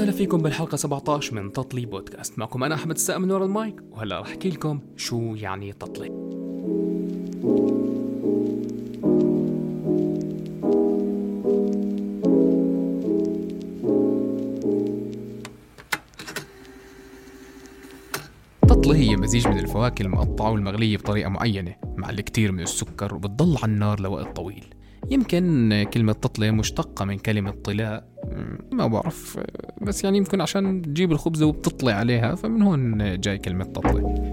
وسهلا فيكم بالحلقة 17 من تطلي بودكاست. معكم أنا أحمد السقا من ورا المايك وهلا رح أحكي لكم شو يعني تطلي تطلي هي مزيج من الفواكه المقطعة والمغلية بطريقة معينة مع الكثير من السكر وبتضل على النار لوقت طويل. يمكن كلمة تطلي مشتقة من كلمة طلاء ما بعرف بس يعني يمكن عشان تجيب الخبزة وبتطلع عليها فمن هون جاي كلمة تطلي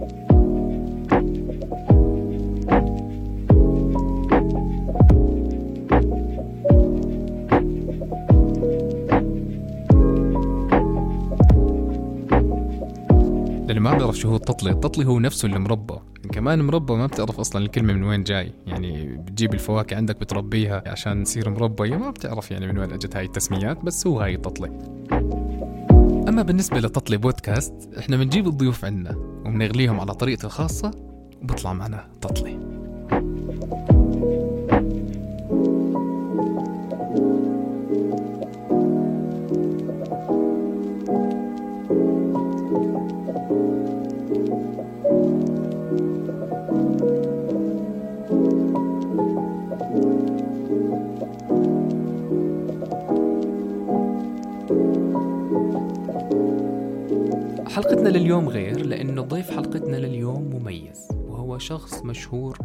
ما بيعرف شو هو التطلي. التطلي هو نفسه المربى كمان مربى ما بتعرف أصلا الكلمة من وين جاي. يعني بتجيب الفواكه عندك بتربيها عشان تصير مربى. ما بتعرف يعني من وين أجت هاي التسميات بس هو هاي التطلي. أما بالنسبة لتطلي بودكاست إحنا بنجيب الضيوف عندنا وبنغليهم على طريقتي الخاصة وبطلع معنا تطلي. حلقتنا لليوم غير لأنه ضيف حلقتنا لليوم مميز وهو شخص مشهور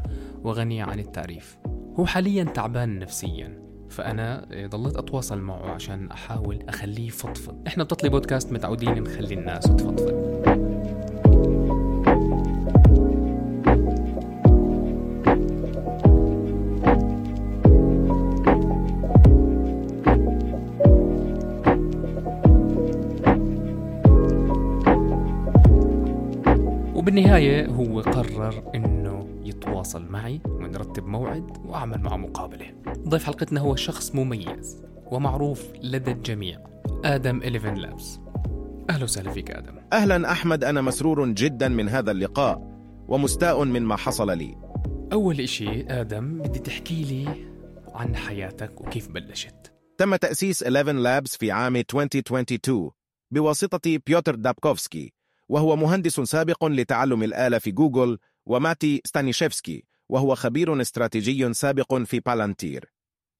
وغني عن التعريف. هو حاليا تعبان نفسيا فأنا ضليت أتواصل معه عشان أحاول أخليه يفضفض إحنا بتطلي بودكاست متعودين نخلي الناس تفضفض. وبالنهاية هو قرر إنه يتواصل معي ونرتب موعد وأعمل معه مقابلة. ضيف حلقتنا هو شخص مميز ومعروف لدى الجميع آدم 11 لابس. أهلا وسهلا فيك آدم. أهلا أحمد أنا مسرور جدا من هذا اللقاء ومستاء مما حصل لي أول إشي آدم بدي تحكي لي عن حياتك وكيف بلشت. تم تأسيس 11 لابس في عام 2022 بواسطة بيوتر دابكوفسكي وهو مهندس سابق لتعلم الآلة في جوجل وماتي ستانيشيفسكي وهو خبير استراتيجي سابق في بالانتير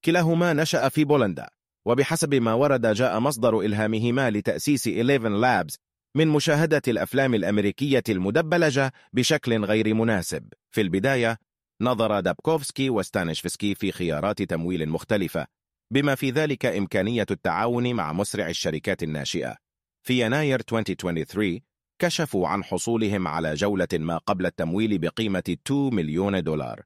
كلاهما نشأ في بولندا وبحسب ما ورد جاء مصدر إلهامهما لتأسيس 11 Labs من مشاهدة الأفلام الأمريكية المدبلجة بشكل غير مناسب. في البداية نظر دابكوفسكي وستانيشفسكي في خيارات تمويل مختلفة بما في ذلك إمكانية التعاون مع مسرع الشركات الناشئة. في يناير 2023 كشفوا عن حصولهم على جولة ما قبل التمويل بقيمة 2 مليون دولار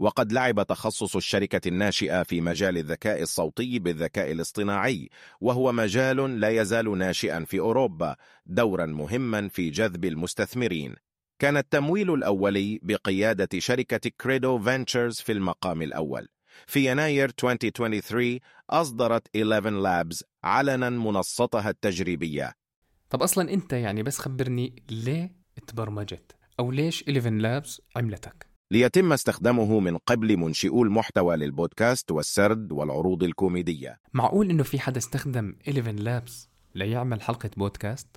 وقد لعب تخصص الشركة الناشئة في مجال الذكاء الصوتي بالذكاء الاصطناعي وهو مجال لا يزال ناشئا في أوروبا دورا مهما في جذب المستثمرين. كان التمويل الأولي بقيادة شركة كريدو فينتشرز في المقام الأول. في يناير 2023 أصدرت 11 Labs علنا منصتها التجريبية. طب أصلا أنت يعني بس خبرني ليه تبرمجت أو ليش 11 Labs عملتك؟ ليتم استخدامه من قبل منشئو المحتوى للبودكاست والسرد والعروض الكوميدية معقول إنه في حدا استخدم 11 Labs ليعمل حلقة بودكاست؟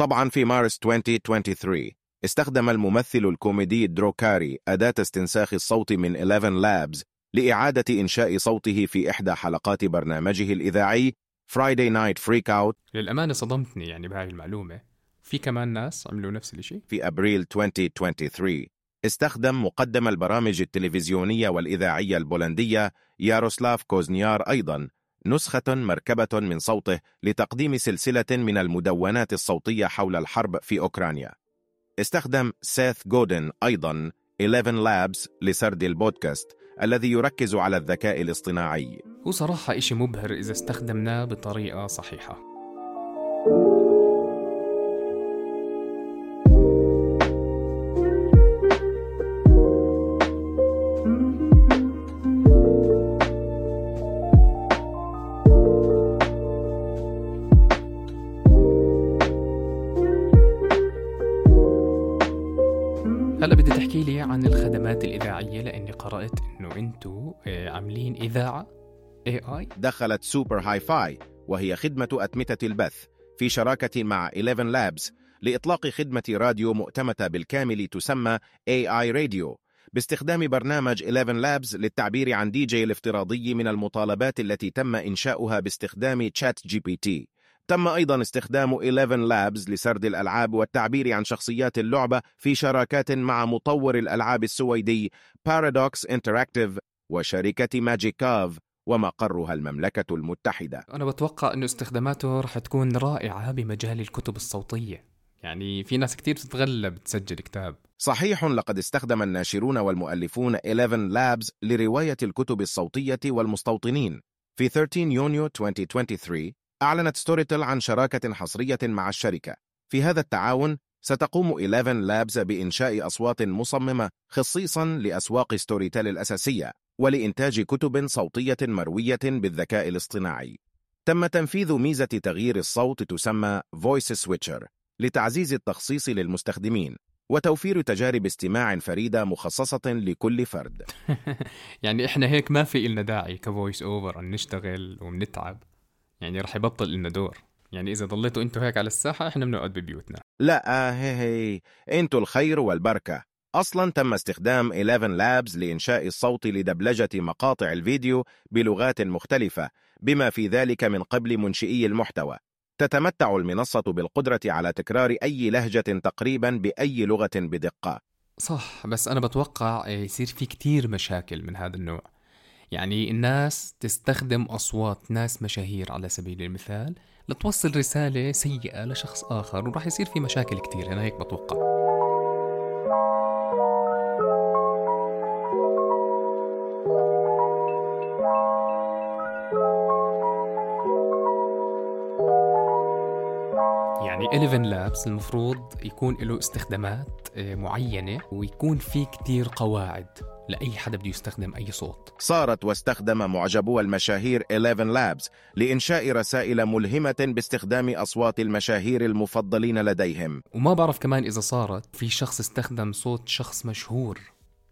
طبعا في مارس 2023 استخدم الممثل الكوميدي دروكاري أداة استنساخ الصوت من 11 Labs لإعادة إنشاء صوته في إحدى حلقات برنامجه الإذاعي Friday Night Freak Out. للأمانة صدمتني يعني بهاي المعلومة. في كمان ناس عملوا نفس الشيء في أبريل 2023 استخدم مقدم البرامج التلفزيونية والإذاعية البولندية ياروسلاف كوزنيار أيضا نسخة مركبة من صوته لتقديم سلسلة من المدونات الصوتية حول الحرب في أوكرانيا. استخدم سيث جودن أيضا 11 لابس لسرد البودكاست. الذي يركز على الذكاء الاصطناعي. هو صراحة إشي مبهر إذا استخدمناه بطريقة صحيحة. تحكي لي عن الخدمات الإذاعية؟ لأني قرأت إنه أنتوا آه، عاملين إذاعة AI دخلت Super Hi-Fi وهي خدمة أتمتة البث في شراكة مع 11 Labs لإطلاق خدمة راديو مؤتمتة بالكامل تسمى AI Radio باستخدام برنامج 11 Labs للتعبير عن دي جي الافتراضي من المطالبات التي تم إنشاؤها باستخدام ChatGPT. تم أيضا استخدام 11 Labs لسرد الألعاب والتعبير عن شخصيات اللعبة في شراكات مع مطور الألعاب السويدي Paradox Interactive وشركة ماجيكاف ومقرها المملكة المتحدة. أنا بتوقع أنه استخداماته رح تكون رائعة بمجال الكتب الصوتية. يعني في ناس كتير بتتغلب تسجل كتاب. صحيح لقد استخدم الناشرون والمؤلفون 11 Labs لرواية الكتب الصوتية والمستوطنين. في 13 يونيو 2023 أعلنت ستوريتل عن شراكة حصرية مع الشركة. في هذا التعاون ستقوم 11 Labs بإنشاء أصوات مصممة خصيصا لأسواق ستوريتل الأساسية ولإنتاج كتب صوتية مروية بالذكاء الاصطناعي. تم تنفيذ ميزة تغيير الصوت تسمى Voice Switcher لتعزيز التخصيص للمستخدمين وتوفير تجارب استماع فريدة مخصصة لكل فرد. يعني إحنا هيك ما في إلنا داعي كفويس أوفر أن نشتغل ونتعب يعني رح يبطل لنا دور. يعني إذا ضليتوا أنتوا هيك على الساحة إحنا بنقعد ببيوتنا. لا هي هي أنتوا الخير والبركة. أصلا تم استخدام 11 لابز لإنشاء الصوت لدبلجة مقاطع الفيديو بلغات مختلفة بما في ذلك من قبل منشئي المحتوى. تتمتع المنصة بالقدرة على تكرار أي لهجة تقريبا بأي لغة بدقة. صح بس أنا بتوقع يصير في كتير مشاكل من هذا النوع. يعني الناس تستخدم أصوات ناس مشاهير على سبيل المثال لتوصل رسالة سيئة لشخص آخر وراح يصير في مشاكل كتير أنا هيك بتوقع. يعني 11 لابس المفروض يكون له استخدامات آه، معينة ويكون في كتير قواعد. لأي حدا بده يستخدم أي صوت. صارت واستخدم معجبو المشاهير 11 لابس لإنشاء رسائل ملهمة باستخدام أصوات المشاهير المفضلين لديهم. وما بعرف كمان إذا صارت في شخص استخدم صوت شخص مشهور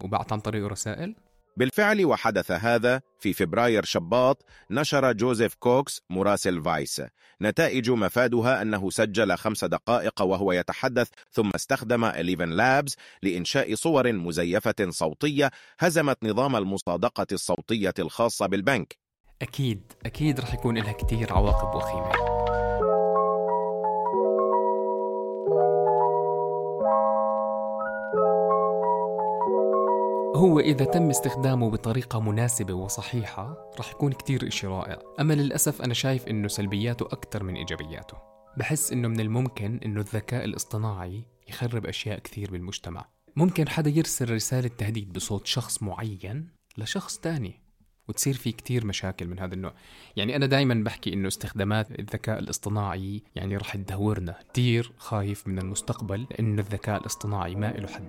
وبعت عن طريقه رسائل. بالفعل وحدث هذا في فبراير شباط نشر جوزيف كوكس مراسل فايس. نتائج مفادها أنه سجل خمس دقائق وهو يتحدث ثم استخدم 11 Labs لإنشاء صور مزيفة صوتية هزمت نظام المصادقة الصوتية الخاصة بالبنك. أكيد أكيد رح يكون لها كتير عواقب وخيمة. هو إذا تم استخدامه بطريقة مناسبة وصحيحة رح يكون كتير إشي رائع. أما للأسف أنا شايف إنه سلبياته أكتر من إيجابياته. بحس إنه من الممكن إنه الذكاء الاصطناعي يخرب أشياء كثير بالمجتمع. ممكن حدا يرسل رسالة تهديد بصوت شخص معين لشخص تاني وتصير في كتير مشاكل من هذا النوع. يعني أنا دايما بحكي إنه استخدامات الذكاء الاصطناعي يعني رح تدهورنا. كتير خايف من المستقبل لأنه الذكاء الاصطناعي ما له حد.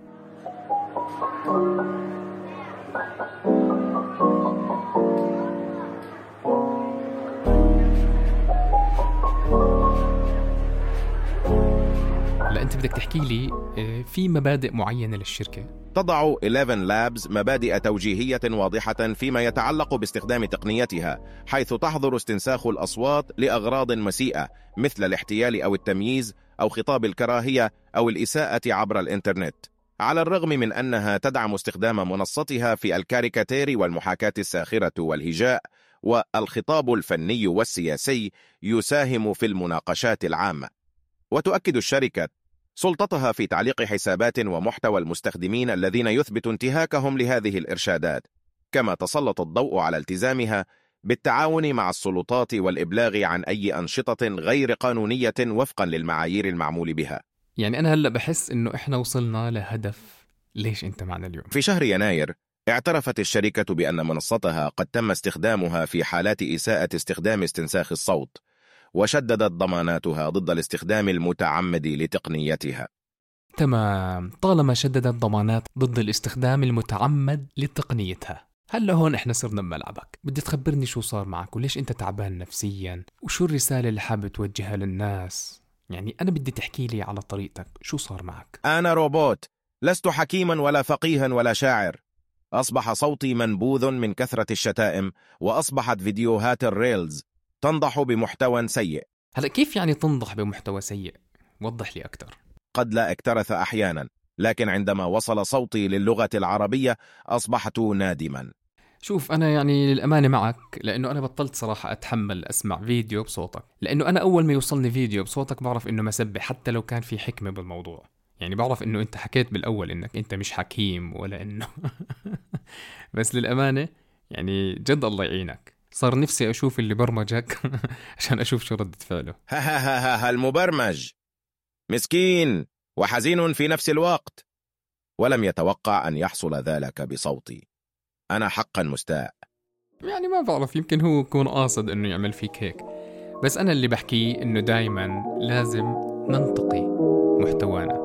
بدك تحكي لي آه، في مبادئ معينة للشركة؟ تضع 11 لابز مبادئ توجيهية واضحة فيما يتعلق باستخدام تقنيتها حيث تحظر استنساخ الأصوات لأغراض مسيئة مثل الاحتيال أو التمييز أو خطاب الكراهية أو الإساءة عبر الإنترنت. على الرغم من أنها تدعم استخدام منصتها في الكاريكاتير والمحاكاة الساخرة والهجاء والخطاب الفني والسياسي يساهم في المناقشات العامة. وتؤكد الشركة سلطتها في تعليق حسابات ومحتوى المستخدمين الذين يثبت انتهاكهم لهذه الإرشادات كما تسلط الضوء على التزامها بالتعاون مع السلطات والإبلاغ عن أي أنشطة غير قانونية وفقا للمعايير المعمول بها. يعني أنا هلأ بحس إنه إحنا وصلنا لهدف ليش أنت معنا اليوم؟ في شهر يناير اعترفت الشركة بأن منصتها قد تم استخدامها في حالات إساءة استخدام استنساخ الصوت وشددت ضماناتها ضد الاستخدام المتعمد لتقنيتها. تمام. طالما شددت ضمانات ضد الاستخدام المتعمد لتقنيتها. هلا هون إحنا صرنا بملعبك. بدي تخبرني شو صار معك وليش أنت تعبان نفسيا؟ وشو الرسالة اللي حابب توجهها للناس؟ يعني أنا بدي تحكي لي على طريقتك. شو صار معك؟ أنا روبوت. لست حكيما ولا فقيها ولا شاعر. أصبح صوتي منبوذ من كثرة الشتائم وأصبحت فيديوهات الريلز. تنضح بمحتوى سيء. هلا كيف يعني تنضح بمحتوى سيء؟ وضح لي أكثر قد لا اكترث أحيانا لكن عندما وصل صوتي للغة العربية أصبحت نادما. شوف أنا يعني للأمانة معك لأنه أنا بطلت صراحة أتحمل أسمع فيديو بصوتك. لأنه أنا أول ما يوصلني فيديو بصوتك بعرف إنه مسبه حتى لو كان في حكمة بالموضوع. يعني بعرف إنه أنت حكيت بالأول إنك أنت مش حكيم ولا إنه. بس للأمانة يعني جد الله يعينك. صار نفسي أشوف اللي برمجك عشان أشوف شو ردة فعله. ها ها ها ها المبرمج. مسكين وحزين في نفس الوقت. ولم يتوقع أن يحصل ذلك بصوتي. أنا حقا مستاء. يعني ما بعرف يمكن هو يكون قاصد إنه يعمل فيك هيك. بس أنا اللي بحكيه إنه دايما لازم ننتقي محتوانا.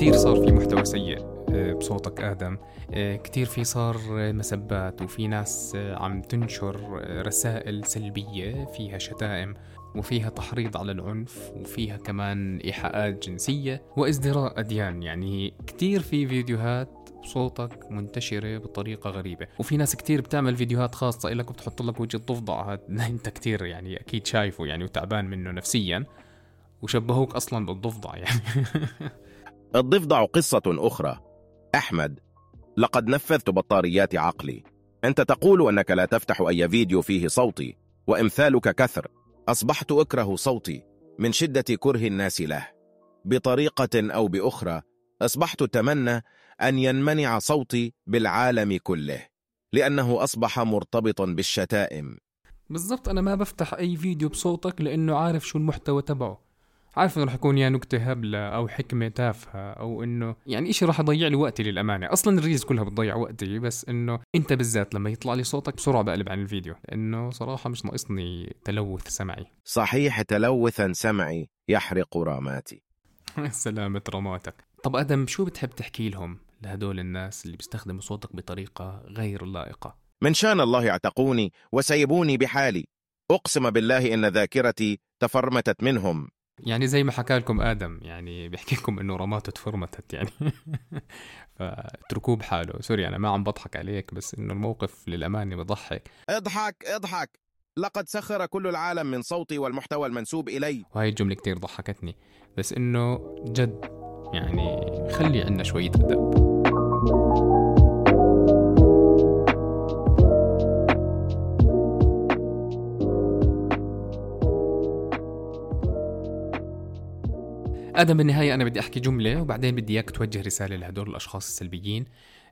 كتير صار في محتوى سيء آه، بصوتك آدم. آه، كتير في صار آه، مسبات وفي ناس عم تنشر رسائل سلبية فيها شتائم وفيها تحريض على العنف وفيها كمان إيحاءات جنسية وإزدراء أديان. يعني كتير في فيديوهات بصوتك منتشرة بطريقة غريبة. وفي ناس كتير بتعمل فيديوهات خاصة لك وبتحط لك وجه الضفدع. هذا أنت كتير يعني أكيد شايفه يعني وتعبان منه نفسيا وشبهوك أصلا بالضفدع يعني. الضفدع قصة أخرى. أحمد لقد نفذت بطاريات عقلي. أنت تقول أنك لا تفتح أي فيديو فيه صوتي وإمثالك كثر. أصبحت أكره صوتي من شدة كره الناس له. بطريقة أو بأخرى أصبحت أتمنى أن ينمنع صوتي بالعالم كله لأنه أصبح مرتبطا بالشتائم. بالضبط أنا ما بفتح أي فيديو بصوتك لأنه عارف شو المحتوى تبعه. عارف إنه رح يكون يا نكتة هبلة أو حكمة تافهة أو إنه يعني إشي رح يضيع لي وقتي للأمانة. أصلا ال reels كلها بتضيع وقتي بس إنه أنت بالذات لما يطلع لي صوتك بسرعة بقلب عن الفيديو لأنه صراحة مش ناقصني تلوث سمعي. صحيح تلوثا سمعي يحرق راماتي. سلامة رماتك طب آدم شو بتحب تحكي لهم؟ لهدول الناس اللي بيستخدموا صوتك بطريقة غير لائقة. من شان الله يعتقوني وسيبوني بحالي. أقسم بالله إن ذاكرتي تفرمتت منهم. يعني زي ما حكى لكم آدم يعني بيحكي لكم إنه رماته تفرمتت يعني. فاتركوه بحاله. سوري أنا ما عم بضحك عليك بس إنه الموقف للأمانة بضحك. اضحك اضحك. لقد سخر كل العالم من صوتي والمحتوى المنسوب إلي. وهي الجملة كتير ضحكتني. بس إنه جد يعني خلي عنا شوية أدب. آدم بالنهايه أنا بدي أحكي جملة وبعدين بدي إياك توجه رسالة لهدول الأشخاص السلبيين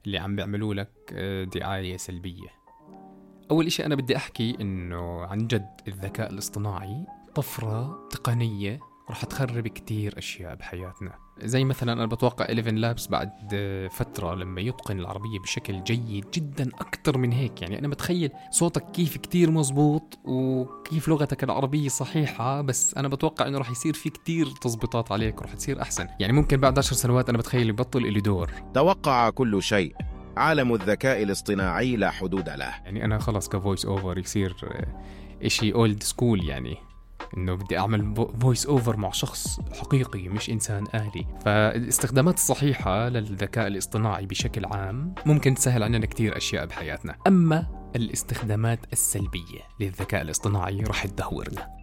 اللي عم بيعملوا لك آه، دعاية سلبية. أول إشي أنا بدي أحكي إنه عن جد الذكاء الاصطناعي طفرة تقنية رح تخرب كتير أشياء بحياتنا. زي مثلا أنا بتوقع 11 لابس بعد فترة لما يتقن العربية بشكل جيد جدا أكثر من هيك. يعني أنا متخيل صوتك كيف كتير مزبوط وكيف لغتك العربية صحيحة بس أنا بتوقع إنه رح يصير في كتير تظبيطات عليك ورح تصير أحسن. يعني ممكن بعد عشر سنوات أنا بتخيل يبطل إلي دور. توقع كل شيء. عالم الذكاء الاصطناعي لا حدود له. يعني أنا خلص ك voice over يصير إشي old school يعني. إنه بدي أعمل voice over مع شخص حقيقي مش إنسان آلي. فالاستخدامات الصحيحة للذكاء الاصطناعي بشكل عام ممكن تسهل علينا كتير أشياء بحياتنا. أما الاستخدامات السلبية للذكاء الاصطناعي رح تدهورنا.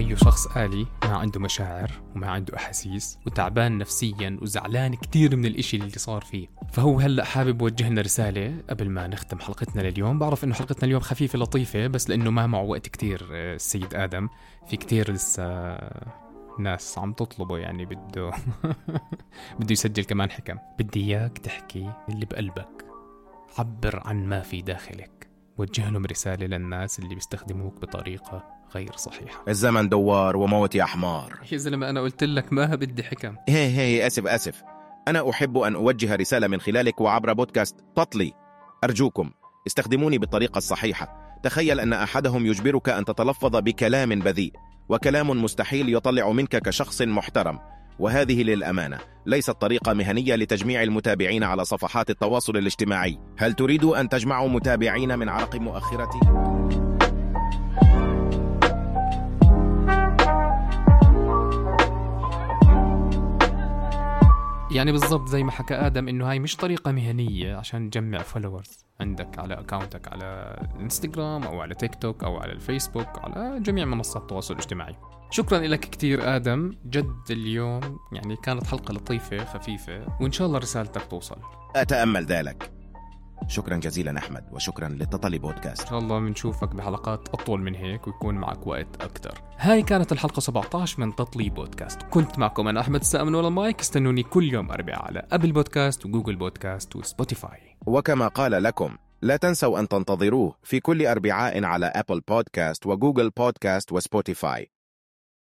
وهيو شخص آلي ما عنده مشاعر وما عنده أحاسيس وتعبان نفسيا وزعلان كتير من الإشي اللي صار فيه. فهو هلأ حابب يوجه لنا رسالة قبل ما نختم حلقتنا لليوم. بعرف إنه حلقتنا اليوم خفيفة لطيفة بس لأنه ما معه وقت كتير آه، السيد آدم. في كتير لسه ناس عم تطلبه يعني بده بده يسجل كمان حكم. بدي إياك تحكي اللي بقلبك. عبر عن ما في داخلك. وجه لهم رسالة للناس اللي بيستخدموك بطريقة غير صحيحة. الزمن دوار وموت يا حمار يا زلمة أنا قلت لك ما بدي حكم. هي هي أسف أسف. أنا أحب أن أوجه رسالة من خلالك وعبر بودكاست تطلي. أرجوكم استخدموني بالطريقة الصحيحة. تخيل أن أحدهم يجبرك أن تتلفظ بكلام بذيء وكلام مستحيل يطلع منك كشخص محترم. وهذه للأمانة ليست طريقة مهنية لتجميع المتابعين على صفحات التواصل الاجتماعي. هل تريد أن تجمعوا متابعين من عرق مؤخرة؟ يعني بالضبط زي ما حكى آدم إنه هاي مش طريقة مهنية عشان تجمع followers عندك على اكاونتك على الانستغرام أو على تيك توك أو على الفيسبوك على جميع منصات التواصل الاجتماعي. شكرا لك كثير آدم. جد اليوم يعني كانت حلقة لطيفة خفيفة وإن شاء الله رسالتك توصل. أتأمل ذلك. شكرا جزيلا أحمد وشكرا للتطلي إن بودكاست شاء الله بنشوفك بحلقات أطول من هيك ويكون معك وقت أكثر هاي كانت الحلقة 17 من تطلي بودكاست. كنت معكم أنا أحمد السامن ولا مايك استنوني كل يوم اربعاء على Apple Podcasts و Google Podcasts وسبوتيفاي. وكما قال لكم لا تنسوا أن تنتظروه في كل أربعاء على Apple Podcasts و Google Podcasts و Spotify.